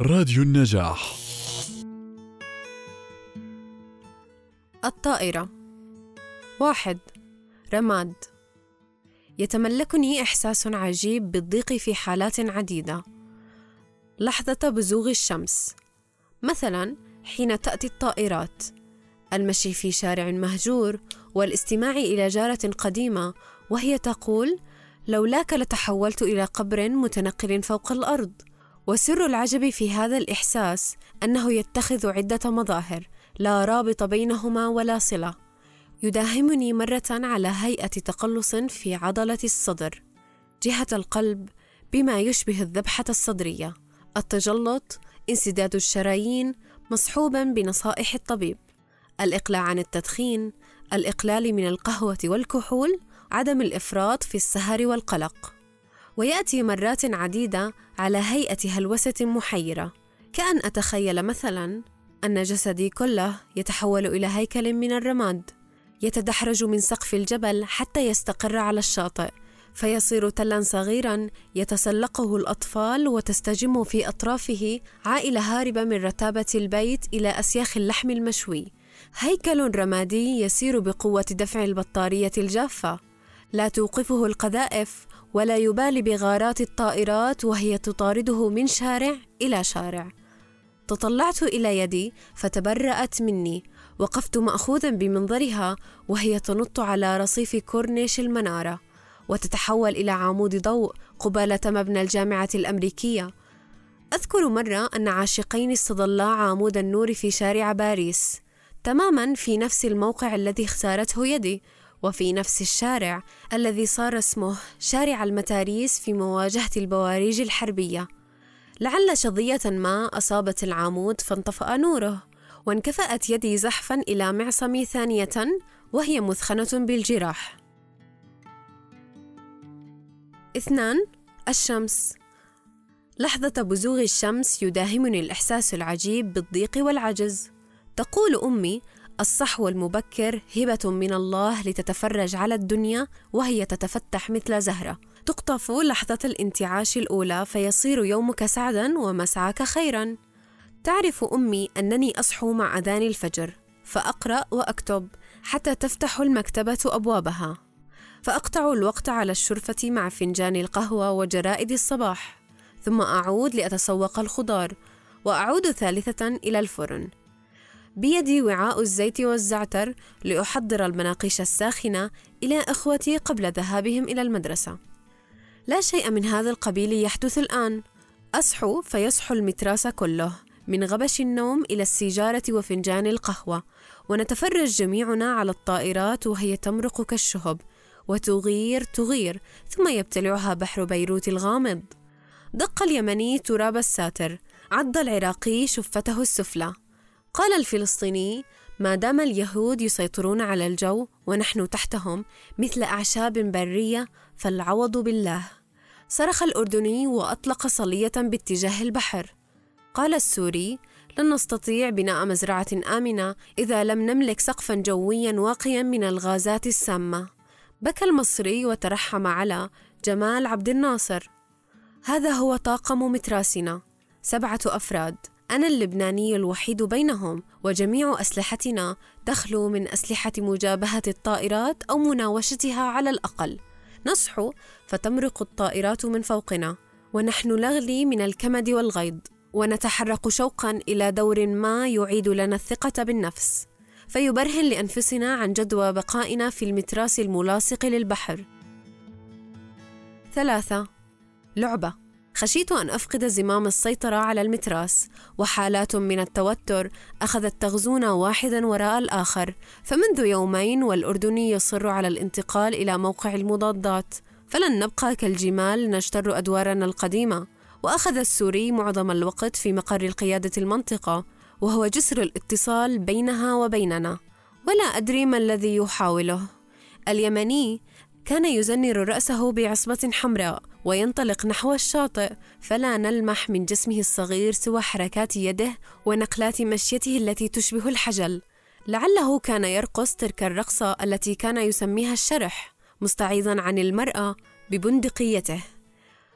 راديو النجاح. الطائرة. واحد. رماد. يتملكني إحساس عجيب بالضيق في حالات عديدة. لحظة بزوغ الشمس. مثلا حين تأتي الطائرات. المشي في شارع مهجور والاستماع إلى جارة قديمة وهي تقول لولاك لتحولت إلى قبر متنقل فوق الأرض. وسر العجب في هذا الإحساس أنه يتخذ عدة مظاهر لا رابط بينهما ولا صلة. يداهمني مرة على هيئة تقلص في عضلة الصدر. جهة القلب بما يشبه الذبحة الصدرية. التجلط انسداد الشرايين مصحوبا بنصائح الطبيب. الإقلاع عن التدخين الإقلال من القهوة والكحول عدم الإفراط في السهر والقلق. ويأتي مرات عديدة على هيئة هلوسة محيرة. كأن أتخيل مثلا أن جسدي كله يتحول إلى هيكل من الرماد. يتدحرج من سقف الجبل حتى يستقر على الشاطئ فيصير تلا صغيرا يتسلقه الأطفال وتستجم في أطرافه عائلة هاربة من رتابة البيت إلى أسياخ اللحم المشوي. هيكل رمادي يسير بقوة دفع البطارية الجافة. لا توقفه القذائف ولا يبالي بغارات الطائرات وهي تطارده من شارع إلى شارع. تطلعت إلى يدي فتبرأت مني. وقفت ماخوذا بمنظرها وهي تنط على رصيف كورنيش المنارة. وتتحول إلى عمود ضوء قبالة مبنى الجامعة الأمريكية. أذكر مرة أن عاشقين استظلا عمود النور في شارع باريس. تماما في نفس الموقع الذي اختارته يدي. وفي نفس الشارع الذي صار اسمه شارع المتاريس في مواجهة البواريج الحربية لعل شظية ما أصابت العمود فانطفأ نوره وانكفأت يدي زحفا إلى معصمي ثانية وهي مثخنة بالجراح. اثنان الشمس لحظة بزوغ الشمس يداهمني الإحساس العجيب بالضيق والعجز. تقول أمي: الصحو المبكر هبة من الله لتتفرج على الدنيا وهي تتفتح مثل زهرة. تقطف لحظة الانتعاش الأولى فيصير يومك سعدا ومسعاك خيرا. تعرف أمي أنني أصحو مع أذان الفجر فأقرأ وأكتب حتى تفتح المكتبة أبوابها فأقطع الوقت على الشرفة مع فنجان القهوة وجرائد الصباح ثم أعود لأتسوق الخضار وأعود ثالثة إلى الفرن بيدي وعاء الزيت والزعتر لأحضر المناقيش الساخنة إلى إخوتي قبل ذهابهم إلى المدرسة. لا شيء من هذا القبيل يحدث الآن. أصحو فيصحو المتراس كله من غبش النوم إلى السيجارة وفنجان القهوة ونتفرج جميعنا على الطائرات وهي تمرق كالشهب وتغير تغير ثم يبتلعها بحر بيروت الغامض. دق اليمني تراب الساتر عض العراقي شفته السفلى. قال الفلسطيني ما دام اليهود يسيطرون على الجو ونحن تحتهم مثل أعشاب برية فالعوض بالله. صرخ الأردني وأطلق صلية باتجاه البحر. قال السوري لن نستطيع بناء مزرعة آمنة إذا لم نملك سقفا جويا واقيا من الغازات السامة. بكى المصري وترحم على جمال عبد الناصر. هذا هو طاقم متراسنا. سبعة أفراد. أنا اللبناني الوحيد بينهم وجميع أسلحتنا تخلو من أسلحة مجابهة الطائرات أو مناوشتها على الأقل. نصحو فتمرق الطائرات من فوقنا ونحن نغلي من الكمد والغيظ ونتحرك شوقا إلى دور ما يعيد لنا الثقة بالنفس. فيبرهن لأنفسنا عن جدوى بقائنا في المتراس الملاصق للبحر. ثلاثة لعبة. خشيت أن أفقد زمام السيطرة على المتراس وحالات من التوتر أخذت تغزونا واحدا وراء الآخر. فمنذ يومين والأردني يصر على الانتقال إلى موقع المضادات فلن نبقى كالجمال نجتر أدوارنا القديمة. وأخذ السوري معظم الوقت في مقر القيادة المنطقة وهو جسر الاتصال بينها وبيننا. ولا أدري ما الذي يحاوله. اليمني كان يزنر رأسه بعصبة حمراء وينطلق نحو الشاطئ فلا نلمح من جسمه الصغير سوى حركات يده ونقلات مشيته التي تشبه الحجل. لعله كان يرقص تلك الرقصة التي كان يسميها الشرح مستعيضا عن المرأة ببندقيته.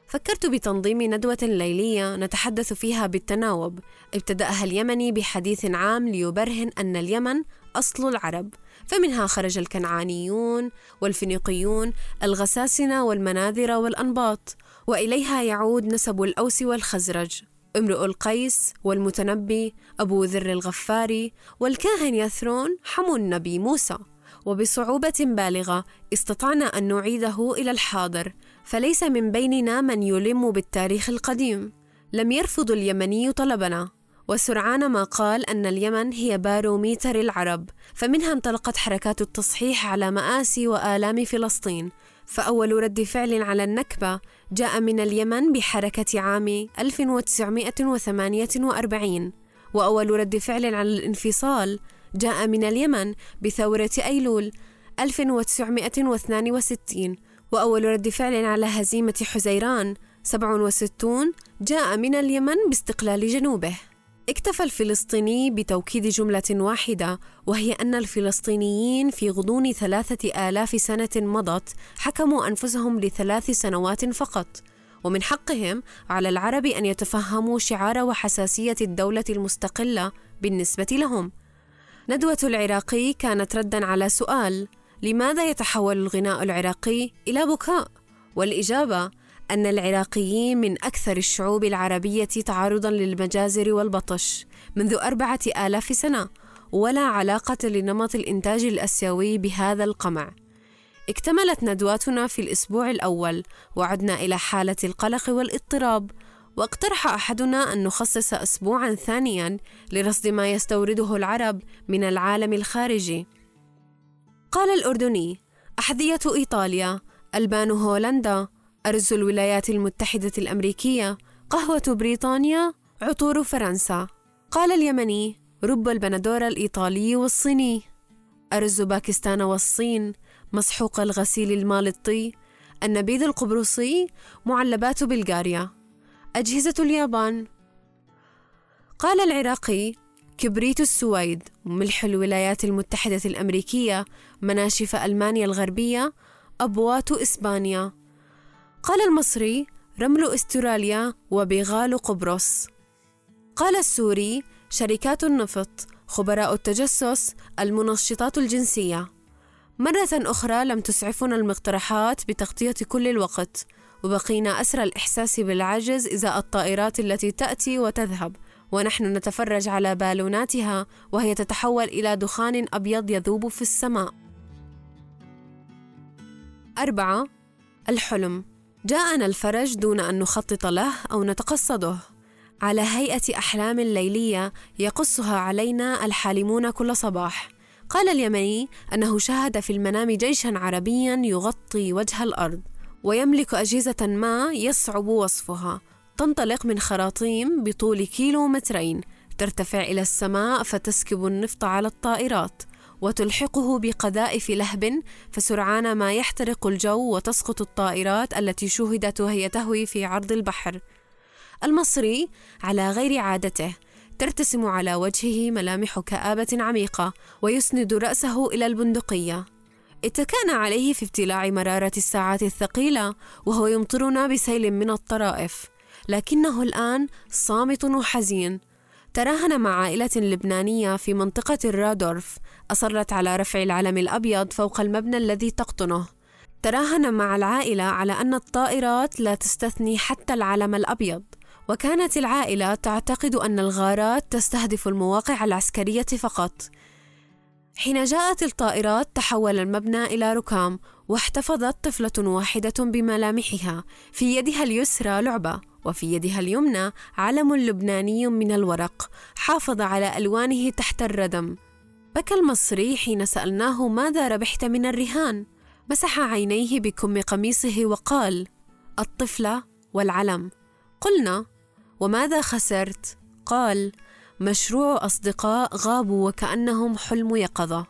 فكرت بتنظيم ندوة ليلية نتحدث فيها بالتناوب. ابتدأها اليمني بحديث عام ليبرهن أن اليمن أصل العرب فمنها خرج الكنعانيون والفينيقيون الغساسنة والمناذرة والأنباط وإليها يعود نسب الأوس والخزرج. امرؤ القيس والمتنبي أبو ذر الغفاري والكاهن يثرون حمو النبي موسى. وبصعوبة بالغة استطعنا أن نعيده إلى الحاضر فليس من بيننا من يلم بالتاريخ القديم. لم يرفض اليمني طلبنا. وسرعان ما قال أن اليمن هي باروميتر العرب فمنها انطلقت حركات التصحيح على مآسي وآلام فلسطين. فأول رد فعل على النكبة جاء من اليمن بحركة عام 1948 وأول رد فعل على الانفصال جاء من اليمن بثورة أيلول 1962 وأول رد فعل على هزيمة حزيران 67 جاء من اليمن باستقلال جنوبه. اكتفى الفلسطيني بتوكيد جملة واحدة وهي أن الفلسطينيين في غضون ثلاثة آلاف سنة مضت حكموا أنفسهم لثلاث سنوات فقط. ومن حقهم على العرب أن يتفهموا شعار وحساسية الدولة المستقلة بالنسبة لهم. ندوة العراقي كانت ردا على سؤال لماذا يتحول الغناء العراقي إلى بكاء؟ والإجابة أن العراقيين من أكثر الشعوب العربية تعرضا للمجازر والبطش منذ أربعة آلاف سنة ولا علاقة لنمط الإنتاج الأسيوي بهذا القمع اكتملت ندواتنا في الأسبوع الأول وعدنا إلى حالة القلق والاضطراب واقترح أحدنا أن نخصص أسبوعا ثانيا لرصد ما يستورده العرب من العالم الخارجي. قال الأردني أحذية إيطاليا ألبان هولندا أرز الولايات المتحدة الأمريكية قهوة بريطانيا عطور فرنسا. قال اليمني رب البندورة الإيطالي والصيني. أرز باكستان والصين مسحوق الغسيل المالطي النبيذ القبرصي معلبات بلغاريا. أجهزة اليابان. قال العراقي كبريت السويد ملح الولايات المتحدة الأمريكية مناشف ألمانيا الغربية أبوات إسبانيا. قال المصري رمل استراليا وبغال قبرص. قال السوري شركات النفط خبراء التجسس المنشطات الجنسية. مرة أخرى لم تسعفنا المقترحات بتغطية كل الوقت. وبقينا أسرى الإحساس بالعجز ازاء الطائرات التي تأتي وتذهب. ونحن نتفرج على بالوناتها وهي تتحول إلى دخان أبيض يذوب في السماء. أربعة الحلم. جاءنا الفرج دون أن نخطط له أو نتقصده. على هيئة أحلام ليلية يقصها علينا الحالمون كل صباح. قال اليمني أنه شاهد في المنام جيشا عربيا يغطي وجه الأرض. ويملك أجهزة ما يصعب وصفها. تنطلق من خراطيم بطول كيلو مترين. ترتفع إلى السماء فتسكب النفط على الطائرات. وتلحقه بقذائف لهب فسرعان ما يحترق الجو وتسقط الطائرات التي شوهدت وهي تهوي في عرض البحر. المصري على غير عادته. ترتسم على وجهه ملامح كآبة عميقة ويسند رأسه إلى البندقية. اتكأنا عليه في ابتلاع مرارة الساعات الثقيلة وهو يمطرنا بسيل من الطرائف. لكنه الآن صامت وحزين. تراهن مع عائلة لبنانية في منطقة الرادورف أصرت على رفع العلم الأبيض فوق المبنى الذي تقطنه. تراهن مع العائلة على أن الطائرات لا تستثني حتى العلم الأبيض. وكانت العائلة تعتقد أن الغارات تستهدف المواقع العسكرية فقط. حين جاءت الطائرات تحول المبنى إلى ركام واحتفظت طفلة واحدة بملامحها. في يدها اليسرى لعبة وفي يدها اليمنى علم لبناني من الورق حافظ على ألوانه تحت الردم. بكى المصري حين سألناه ماذا ربحت من الرهان. مسح عينيه بكم قميصه وقال الطفلة والعلم قلنا وماذا خسرت؟ قال مشروع أصدقاء غابوا وكأنهم حلم يقظة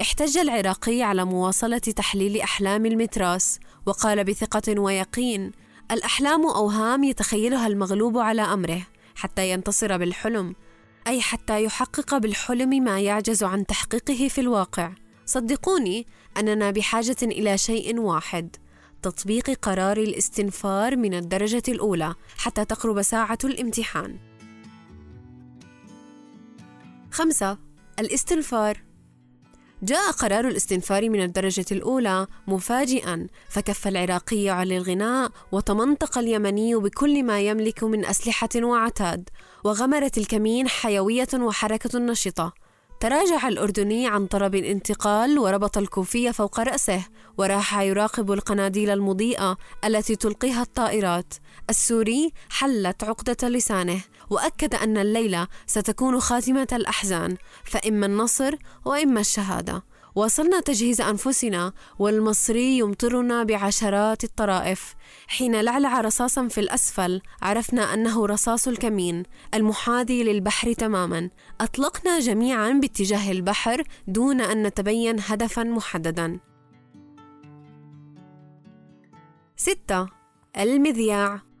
احتج العراقي على مواصلة تحليل أحلام المتراس وقال بثقة ويقين الأحلام أوهام يتخيلها المغلوب على أمره حتى ينتصر بالحلم أي حتى يحقق بالحلم ما يعجز عن تحقيقه في الواقع صدقوني أننا بحاجة إلى شيء واحد تطبيق قرار الاستنفار من الدرجة الأولى حتى تقرب ساعة الامتحان. خمسة الاستنفار. جاء قرار الاستنفار من الدرجة الأولى مفاجئا فكف العراقي عن الغناء وتمنطق اليمني بكل ما يملك من أسلحة وعتاد وغمرت الكمين حيوية وحركة نشطة. تراجع الأردني عن طلب الانتقال وربط الكوفية فوق رأسه وراح يراقب القناديل المضيئة التي تلقيها الطائرات. السوري حلت عقدة لسانه وأكد أن الليلة ستكون خاتمة الأحزان فإما النصر وإما الشهادة. واصلنا تجهيز أنفسنا والمصري يمطرنا بعشرات الطرائف. حين لعلع رصاصا في الأسفل عرفنا أنه رصاص الكمين المحاذي للبحر تماما. أطلقنا جميعا باتجاه البحر دون أن نتبين هدفا محددا. ستة. المذياع.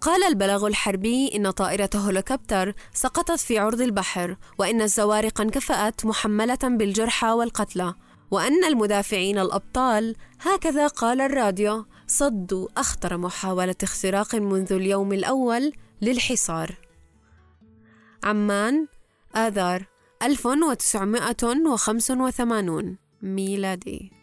قال البلاغ الحربي إن طائرة هوليكوبتر سقطت في عرض البحر وإن الزوارق انكفأت محملة بالجرحى والقتلى وأن المدافعين الأبطال هكذا قال الراديو صدوا أخطر محاولة اختراق منذ اليوم الأول للحصار. عمان آذار 1985 ميلادي.